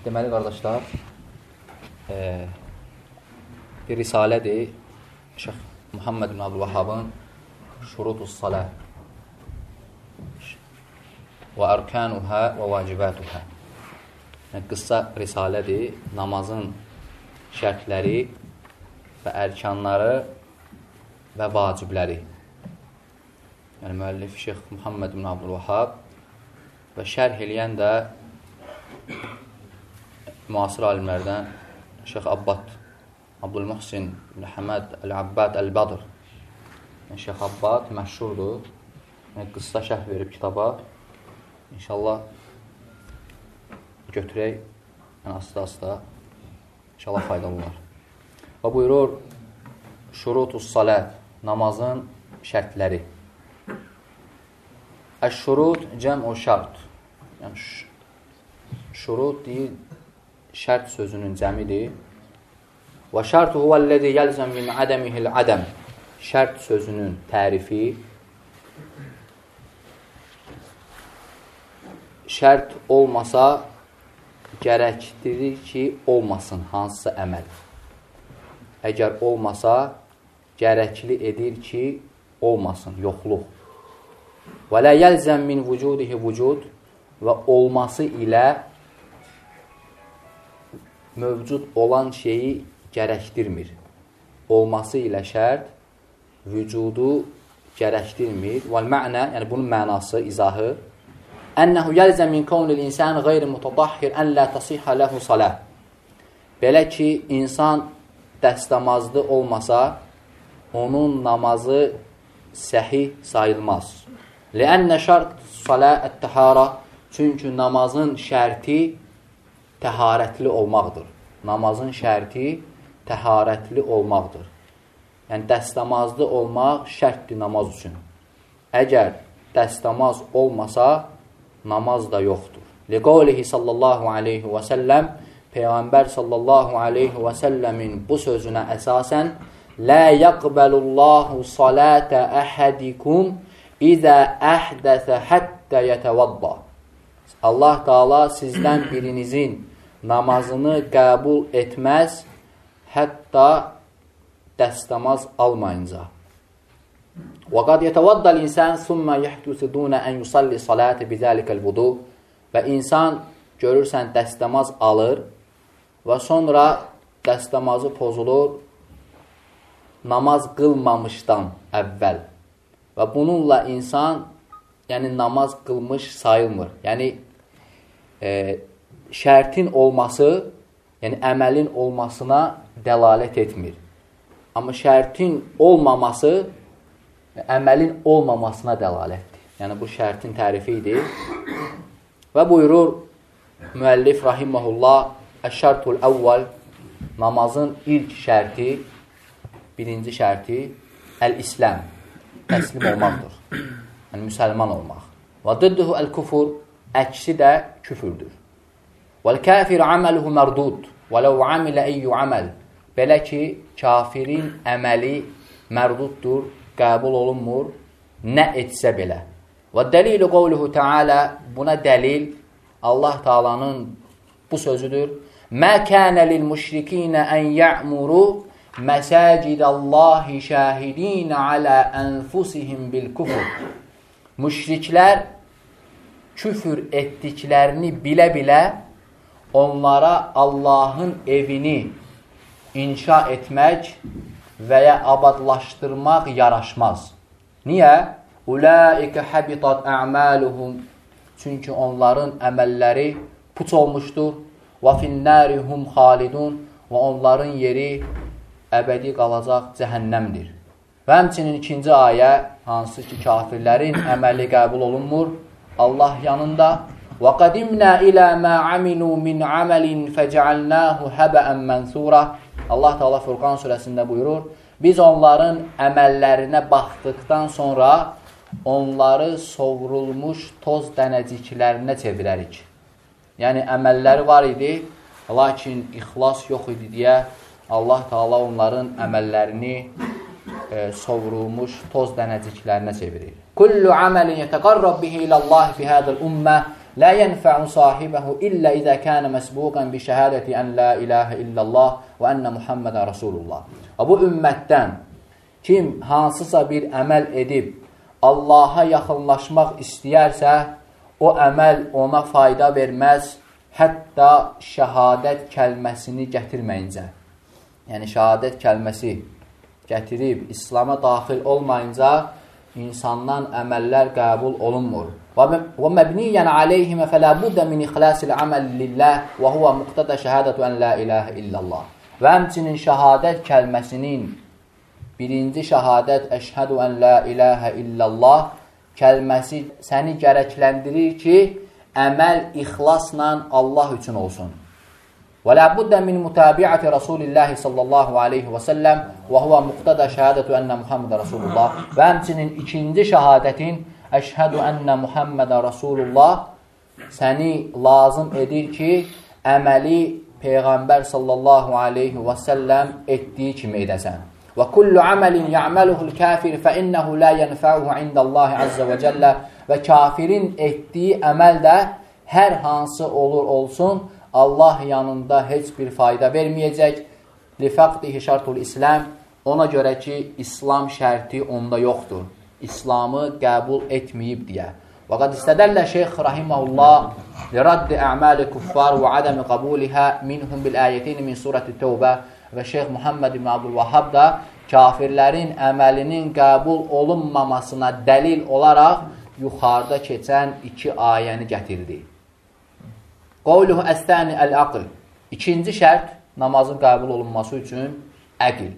Deməli, qardaşlar, e, bir risalədir. Şeyx Muhammed bin Abdülvahabın Şurutus Salə və ərkanuhə və vacibatuhə. Yəni, qısa risalədir. Namazın şərtləri və ərkanları və vacibləri. Yəni müəllif Şeyx Muhammed bin Abdülvahab və şərh eləyən də müasir alimlərdən Şeyx Abbad, Abdülmuhsin Həməd Əl-Abbad Əl-Badr. Yəni, Şeyx Abbad məşhurdur. Yəni, qısa şərh verib kitaba. İnşallah götürək, yəni, asta-asta inşallah faydalı olar. Və buyurur, şurutus salət, namazın şərtləri. Əş-şurut cəm o şart. Yəni, şurut deyil, şərt sözünün cəmidir. Və şərt huvəl-ləzi yəlzəm min ədəmihil ədəm. Şərt sözünün tərifi şərt olmasa gərəkdirir ki, olmasın hansısa əməl. Əgər olmasa, gərəkli edir ki, olmasın, yoxluq. Və lə yəlzəm min vücudihi vücud və olması ilə mövcud olan şeyi gərəkdirmir. Olması ilə şərt vücudu gərəkdirmir. Vəl mənə, yəni bunun mənası, izahı Ənəhu yəlzə min kavnil insan qeyri mutadahhir ən la tasihə ləhu salah. Belə ki, insan dəstəmazlı olmasa, onun namazı səhih sayılmaz. Ləənnə şərt salə ət-təhara çünki namazın şərti təharətli olmaqdır. Namazın şərti təharətli olmaqdır. Yəni, dəstəmazlı olmaq şərtdir namaz üçün. Əgər dəstəmaz olmasa, namaz da yoxdur. Liqavlihi sallallahu aleyhi və səlləm Peyğəmbər sallallahu aleyhi və səlləmin bu sözünə əsasən Lə yəqbəlullahu salətə əhədikum İzə əhdəsə həttə yətəvadda Allah Taala sizdən birinizin namazını qəbul etməz, hətta dəstəmaz almayınca. Qad yetəvaddal insan summa yahdusu duna an yusalli salati bizalikal vudu və insan görürsən dəstəmaz alır və sonra dəstəmazı pozulur namaz qılmamışdan əvvəl. Və bununla insan yəni namaz qılmış sayılmır. Yəni e, şərtin olması, yəni əməlin olmasına dəlalət etmir. Amma şərtin olmaması əməlin olmamasına dəlalətdir. Yəni bu şərtin tərifi idi. Və buyurur müəllif rahimehullah Əş-şərtul əvvəl namazın ilk şərti, birinci şərti əl-İslam, təslim olmaqdır. Yəni müsəlman olmaq. Və dıdduhu əl-kufur, əksi də küfürdür. Vəl-kafir aməluhu mərdud və ləv amilə eyyü aməl. Belə ki, kafirin əməli mərduddur, qəbul olunmur, nə etsə belə. Və dəlilu qovluhu Teala buna dəlil Allah Taalanın bu sözüdür. Mə kənə lil müşrikinə ən ya'muru məsacidallahi şahidin alə ənfusihim bil kufur. Müşriklər küfür etdiklərini bilə-bilə onlara Allahın evini inşa etmək və ya abadlaşdırmaq yaraşmaz. Niyə? Ulaikə habitat a'maluhum çünki onların əməlləri puç olmuşdur. Və finnarihum xalidun və onların yeri əbədi qalacaq cəhənnəmdir. Və həmçinin ikinci ayə hansı ki kafirlərin əməli qəbul olunmur Allah yanında وَقَدِمْنَا إِلَى مَا عَمِلُوا مِنْ عَمَلٍ فَجَعَلْنَاهُ هَبَأً مَنْثُورًا Allah Teala Furqan surəsində buyurur, biz onların əməllərinə baxdıqdan sonra onları sovrulmuş toz dənəciklərinə çevirərik. Yəni, əməlləri var idi, lakin ixlas yox idi deyə Allah Teala onların əməllərini e, sovrulmuş toz dənəciklərinə çevirir. Kullu amalin yetaqarrab bihi ilallahi fi hadal ummah لا ينفع صاحبه إلا إذا كان مسبوقا بشهادة أن لا إله إلا الله وأن محمد رسول الله. Və bu ümmətdən kim hansısa bir əməl edib Allaha yaxınlaşmaq istəyərsə, o əməl ona fayda verməz, hətta şəhadət kəlməsini gətirməyincə. Yəni, şəhadət kəlməsi gətirib İslama daxil olmayınca insandan əməllər qəbul olunmur. Və məbniyyən aleyhimə fələ buddə min ixlasil əməl lillah və huvə muqtada şəhədətü ən la iləhə illallah. Və həmçinin şəhadət kəlməsinin birinci şəhadət əşhədu ən la iləhə illallah kəlməsi səni gərəkləndirir ki, əməl ixlasla Allah üçün olsun. Və la buddə min mutabi'ati Rasulillahi sallallahu aleyhi və səlləm və huvə muqtada şəhədətü ənə Muhammed Rasulullah və həmçinin ikinci şəhadətin əşhədu ənə Muhammedə Rasulullah səni lazım edir ki, əməli Peyğəmbər sallallahu aleyhi və səlləm etdiyi kimi edəsən. Və kullu əməlin ya'məluhul kafir fə innəhu la yənfəuhu indallahi azza və cəllə və kafirin etdiyi əməl də hər hansı olur olsun, Allah yanında heç bir fayda verməyəcək. Lifaqdihi şartul İslam ona görə ki, İslam şərti onda yoxdur. İslamı qəbul etməyib deyə. Və qad istədəllə şeyx rahiməhullah liraddi əməli kuffar və adəmi qabulihə minhum bil ayətin min surəti tövbə və şeyx Muhammed ibn Abdülvahhab da kafirlərin əməlinin qəbul olunmamasına dəlil olaraq yuxarıda keçən iki ayəni gətirdi. Qavluhu əstəni əl-aql. İkinci şərt namazın qəbul olunması üçün əql.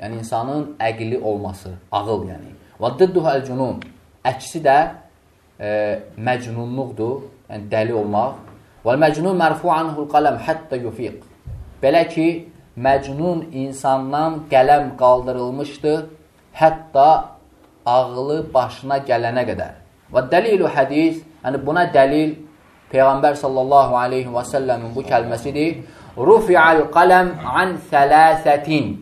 Yəni, insanın əqli olması, ağıl yəni. Və dıdduhu əl-cunun. Əksi də e, məcnunluqdur, yəni dəli olmaq. Və məcnun mərfu anhul qaləm hətta yufiq. Belə ki, məcnun insandan qələm qaldırılmışdır, hətta ağlı başına gələnə qədər. Və dəlilu hədis, yəni buna dəlil Peyğəmbər sallallahu aleyhi və səlləmin bu kəlməsidir. Rufi'al qələm an thələsətin.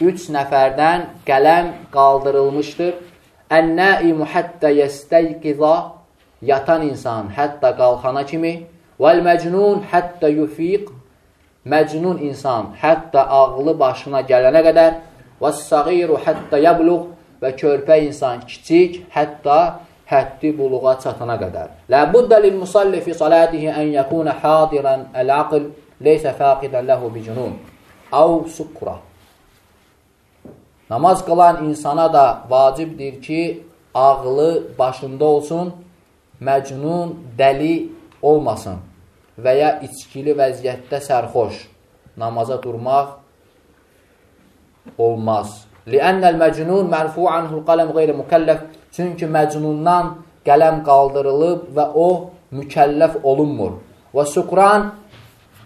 Üç nəfərdən qələm qaldırılmışdır. Ən-nəimu həttə yəstəyqiza yatan insan hətta qalxana kimi vəl-məcnun həttə yufiq məcnun insan hətta ağlı başına gələnə qədər vəs-sagiru həttə yəbluq və körpə insan kiçik hətta həddi buluğa çatana qədər. Lə buddə lil musalli fi salatihi ən yəkuna hadiran əl-aql leysə faqidən ləhu bicunun av sukra. Namaz qılan insana da vacibdir ki, ağlı başında olsun, məcnun, dəli olmasın və ya içkili vəziyyətdə sərxoş namaza durmaq olmaz. Li'annəl məcnun mərfu anhul qaləm qeyri mükəlləf Çünki məcnundan qələm qaldırılıb və o mükəlləf olunmur. Və sukran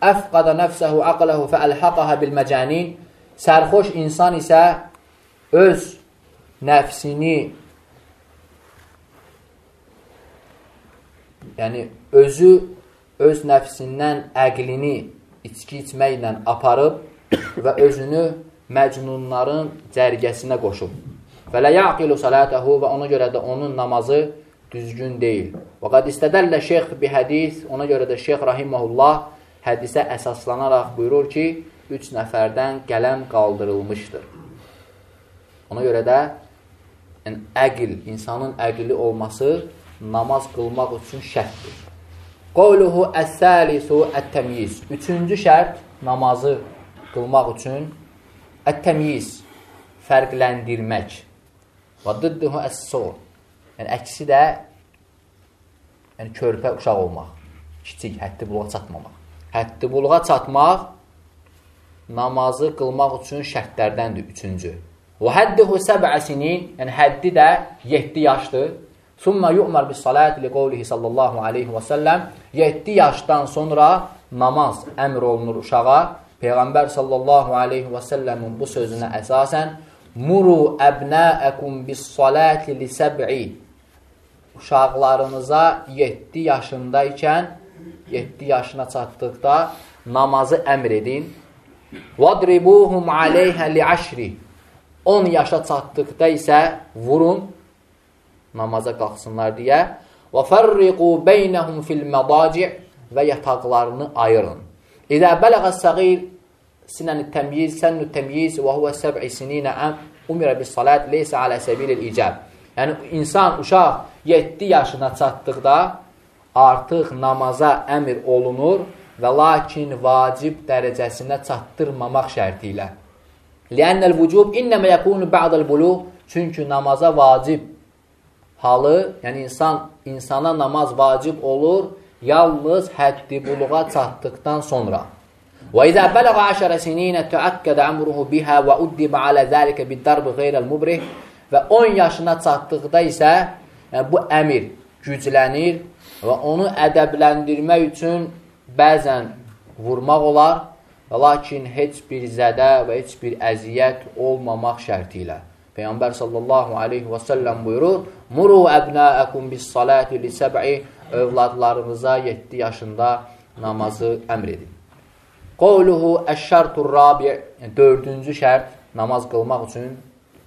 əfqada nəfsəhu aqləhu fəəlhaqaha bil məcanin Sərxoş insan isə öz nəfsini yəni özü öz nəfsindən əqlini içki içməklə aparıb və özünü məcnunların cərgəsinə qoşub. Və lə yaqilu salətəhu və ona görə də onun namazı düzgün deyil. Və qad istədəllə şeyx bi hədis, ona görə də şeyx rahiməhullah hədisə əsaslanaraq buyurur ki, üç nəfərdən qələm qaldırılmışdır. Ona görə də yəni, əqil, insanın əqli olması namaz qılmaq üçün şərtdir. Qovluhu əs-səlisu ət-təmyiz. Üçüncü şərt namazı qılmaq üçün ət-təmyiz, fərqləndirmək. Və dıddıhu əs-sur. Yəni, əksi də yəni, körpə uşaq olmaq. Kiçik, həddi buluğa çatmamaq. Həddi buluğa çatmaq namazı qılmaq üçün şərtlərdəndir, üçüncü. Və həddihu səbəsinin, yəni həddi də 7 yaşdır. Summa yu'mar bis salat li qawlihi sallallahu alayhi və səlləm 7 yaşdan sonra namaz əmr olunur uşağa. Peyğəmbər sallallahu alayhi və səlləmin bu sözünə əsasən Muru əbnəəkum bis-salati li səb'i Uşaqlarınıza 7 yaşındaykən 7 yaşına çatdıqda namazı əmr edin. Vadribuhum aleyhə li əşri 10 yaşa çatdıqda isə vurun namaza qalxsınlar deyə. Və fərriqu beynəhum fil mədaci' və yataqlarını ayırın. İdə bələğə səğir təmyiz, sənnu təmyiz və huvə səb'i sininə əm umirə bis salat leysə alə səbilil icəb. Yəni, insan, uşaq 7 yaşına çatdıqda artıq namaza əmr olunur və lakin vacib dərəcəsinə çatdırmamaq şərti ilə. Liənnəl vücub innəmə yəkunu ba'dəl buluq çünki namaza vacib halı, yəni insan insana namaz vacib olur yalnız həddi buluğa çatdıqdan sonra. Bələğə əşərə sininə təəkkədə əmruhu bihə və uddibə alə zəlikə bid-darbi qeyrəl mubrih və 10 yaşına çatdıqda isə yəni, bu əmir güclənir və onu ədəbləndirmək üçün bəzən vurmaq olar lakin heç bir zədə və heç bir əziyyət olmamaq şərti ilə. Peyğəmbər sallallahu aleyhi və səlləm buyurur, Muru əbnəəkum bis salati li səb'i övladlarınıza 7 yaşında namazı əmr edin. Qovluhu əşşərtur rabi yəni, dördüncü şərt namaz qılmaq üçün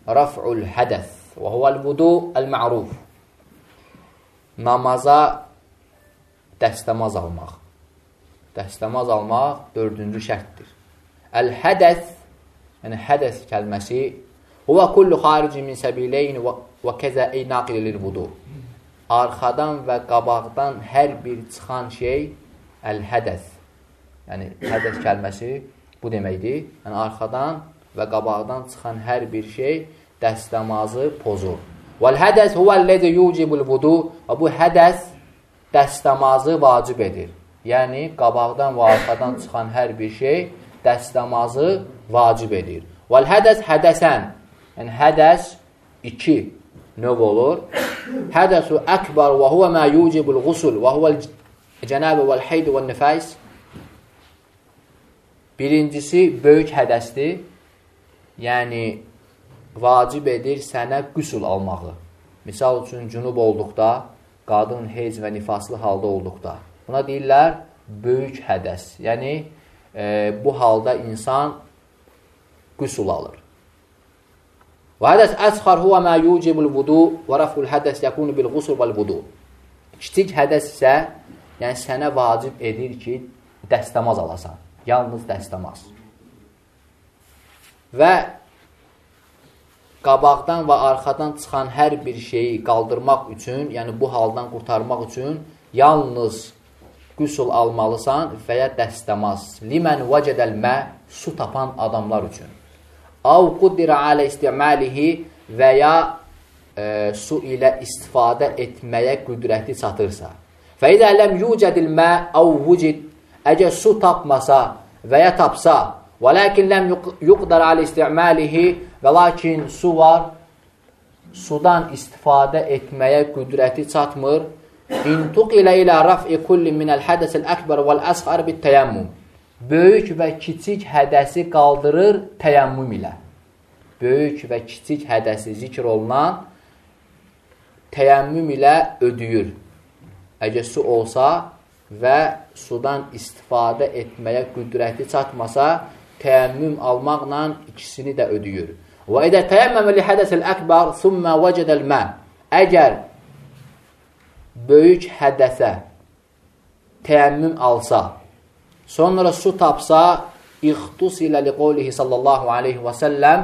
raf'ul hədəs və huvəl vudu əl-ma'ruf namaza dəstəmaz almaq. Dəstəmaz almaq dördüncü şərtdir. Əl-hədəs, yəni hədəs kəlməsi Huvə kullu xarici min səbileyn və kəzə ey naqilir vudu. Arxadan və qabaqdan hər bir çıxan şey əl-hədəs. Yəni, hədəs kəlməsi bu deməkdir. Yəni, arxadan və qabaqdan çıxan hər bir şey dəstəmazı pozur. Vəl-hədəs huvəl-ləzi yucibul vudu və bu hədəs dəstəmazı vacib edir. Yəni, qabaqdan və arxadan çıxan hər bir şey dəstəmazı vacib edir. Vəl-hədəs hədəsən Yəni, hədəs iki növ olur. Hədəsu əkbar və huvə mə yucibul qusul və huvəl cənəbə vəl heydi və nifəs. Birincisi, böyük hədəsdir. Yəni, vacib edir sənə qüsul almağı. Misal üçün, cünub olduqda, qadın heyz və nifaslı halda olduqda. Buna deyirlər, böyük hədəs. Yəni, e, bu halda insan qüsul alır. Və hədəs əsxar huvə mə yucibul vudu və rəful hədəs yəkunu bil qusul vəl vudu. Kiçik hədəs isə yəni sənə vacib edir ki, dəstəmaz alasan. Yalnız dəstəmaz. Və qabaqdan və arxadan çıxan hər bir şeyi qaldırmaq üçün, yəni bu haldan qurtarmaq üçün yalnız qüsul almalısan və ya dəstəmaz. Limən vəcədəl mə su tapan adamlar üçün. Av quddirə alə istimalihi və ya e, su ilə istifadə etməyə qüdrəti çatırsa. Və idə ləm yücədil mə av vücid əgər su tapmasa və ya tapsa və lakin ləm yuqdar alə istimalihi və lakin su var sudan istifadə etməyə qüdrəti çatmır. İntuq ilə ilə raf'i kulli minəl hədəsil əkbər vəl əsxar bit təyəmmüm böyük və kiçik hədəsi qaldırır təyəmmüm ilə. Böyük və kiçik hədəsi zikr olunan təyəmmüm ilə ödüyür. Əgər su olsa və sudan istifadə etməyə qüdrəti çatmasa, təyəmmüm almaqla ikisini də ödüyür. Və edə təyəmməmə li hədəsil əkbar, sümmə vəcədəl mə. Əgər böyük hədəsə təyəmmüm alsa, Sonra su tapsa, ixtus ilə liqovlihi sallallahu aleyhi və səlləm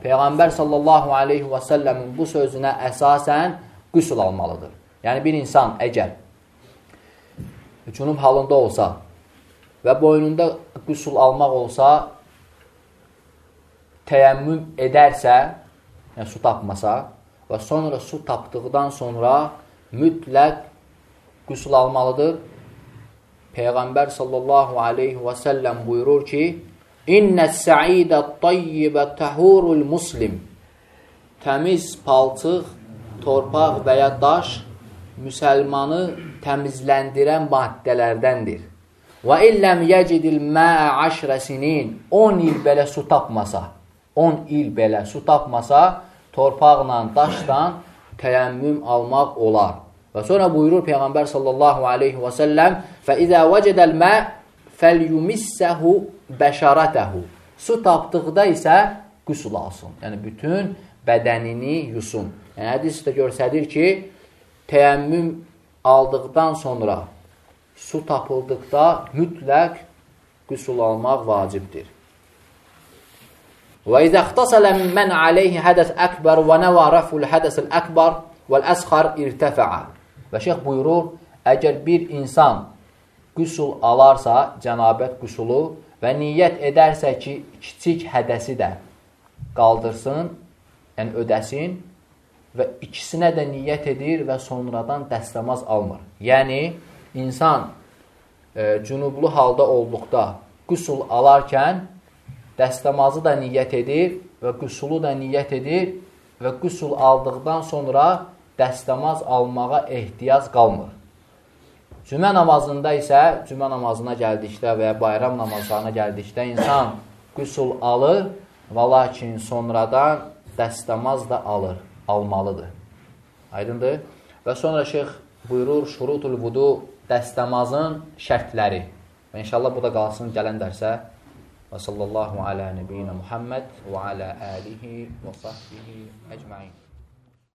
Peyğəmbər sallallahu aleyhi və səlləmin bu sözünə əsasən qüsul almalıdır. Yəni, bir insan əgər cünub halında olsa və boynunda qüsul almaq olsa, təyəmmüm edərsə, yəni su tapmasa və sonra su tapdıqdan sonra mütləq qüsul almalıdır. Peyğəmbər sallallahu aleyhi və səlləm buyurur ki, İnnəs səidə tayyibə təhurul muslim. Təmiz palçıq, torpaq və ya daş müsəlmanı təmizləndirən maddələrdəndir. Və illəm yəcidil məə əşrə sinin 10 il belə su tapmasa, 10 il belə su tapmasa, torpaqla, daşla təyəmmüm almaq olar. Və sonra buyurur Peyğəmbər sallallahu aleyhi və səlləm فَإِذَا وَجَدَ الْمَا فَلْيُمِسَّهُ بَشَرَتَهُ Su tapdıqda isə qüsul alsın. Yəni, bütün bədənini yusun. Yəni, hədis də görsədir ki, təyəmmüm aldıqdan sonra su tapıldıqda mütləq qüsul almaq vacibdir. Və izə ixtasələ mən aleyhi hədəs əkbər və nəvə rəful hədəsil əkbər vəl-əsxar irtəfəə. Və şeyx buyurur, əgər bir insan qüsul alarsa, cənabət qüsulu və niyyət edərsə ki, kiçik hədəsi də qaldırsın, yəni ödəsin və ikisinə də niyyət edir və sonradan dəstəmaz almır. Yəni, insan e, cünublu halda olduqda qüsul alarkən dəstəmazı da niyyət edir və qüsulu da niyyət edir və qüsul aldıqdan sonra dəstəmaz almağa ehtiyac qalmır. Cümə namazında isə, cümə namazına gəldikdə və ya bayram namazlarına gəldikdə insan qüsul alır və lakin sonradan dəstəmaz da alır, almalıdır. Aydındır? Və sonra şeyx buyurur, şurutul vudu dəstəmazın şərtləri. Və inşallah bu da qalsın gələn dərsə. Və sallallahu alə nəbiyyina Muhammed və alə əlihi və sahbihi əcmain.